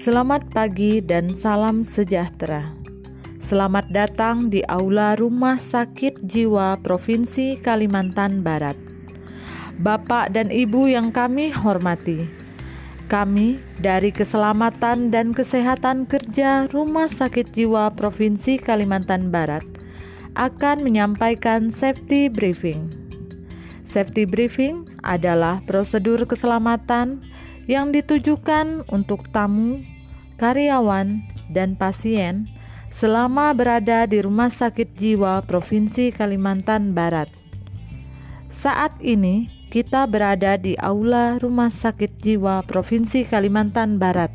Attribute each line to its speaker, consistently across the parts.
Speaker 1: Selamat pagi dan salam sejahtera. Selamat datang di Aula Rumah Sakit Jiwa Provinsi Kalimantan Barat. Bapak dan Ibu yang kami hormati, kami dari Keselamatan dan Kesehatan Kerja Rumah Sakit Jiwa Provinsi Kalimantan Barat akan menyampaikan safety briefing. Safety briefing adalah prosedur keselamatan yang ditujukan untuk tamu, karyawan, dan pasien selama berada di Rumah Sakit Jiwa Provinsi Kalimantan Barat. Saat ini kita berada di aula Rumah Sakit Jiwa Provinsi Kalimantan Barat.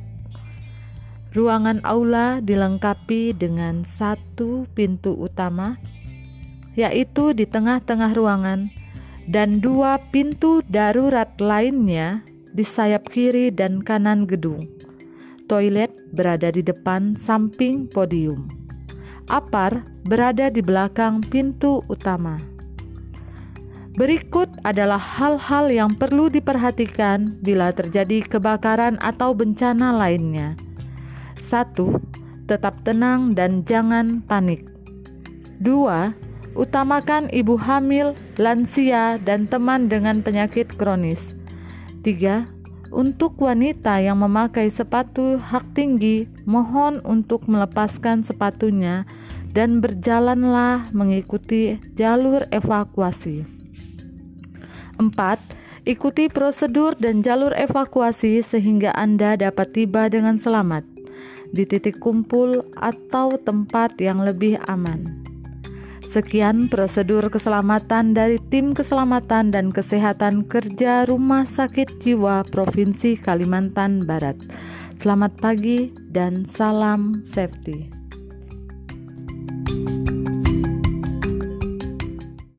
Speaker 1: Ruangan aula dilengkapi dengan satu pintu utama, yaitu di tengah-tengah ruangan, dan dua pintu darurat lainnya di sayap kiri dan kanan gedung. Toilet berada di depan samping podium. Apar berada di belakang pintu utama. Berikut adalah hal-hal yang perlu diperhatikan bila terjadi kebakaran atau bencana lainnya. 1. Tetap tenang dan jangan panik. 2. Utamakan ibu hamil, lansia, dan teman dengan penyakit kronis. 3. Untuk wanita yang memakai sepatu hak tinggi, mohon untuk melepaskan sepatunya dan berjalanlah mengikuti jalur evakuasi. 4. Ikuti prosedur dan jalur evakuasi sehingga Anda dapat tiba dengan selamat di titik kumpul atau tempat yang lebih aman. Sekian prosedur keselamatan dari tim keselamatan dan kesehatan kerja Rumah Sakit Jiwa Provinsi Kalimantan Barat. Selamat pagi dan salam safety.